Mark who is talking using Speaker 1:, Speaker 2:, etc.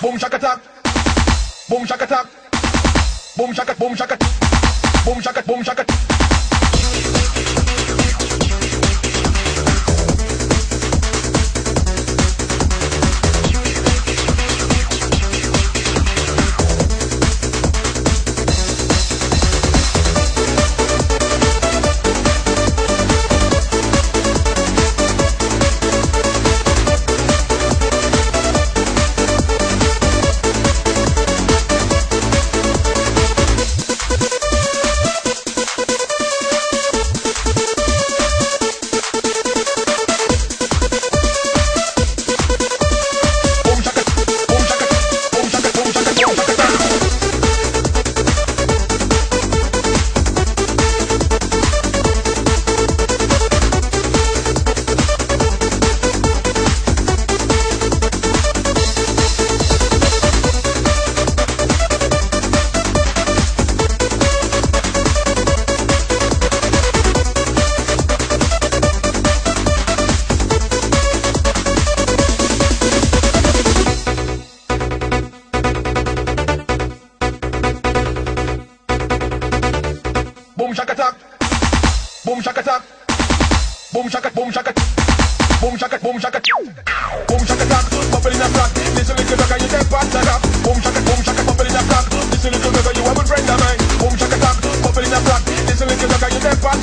Speaker 1: Boom shaka attack, boom shaka attack, boom shaka, boom shaka, boom shaka, boom shaka. Boom shaka attack, boom shaka attack, boom shaka, boom shaka, boom shaka, boom shaka, boom shaka attack. Bubble in a flat, listen little dog and you take part of that. Boom shaka, boom shaka, bubble in a flat, listen little dog you have a friend of mine. Boom shaka attack, bubble in a flat, listen little dog and you of that.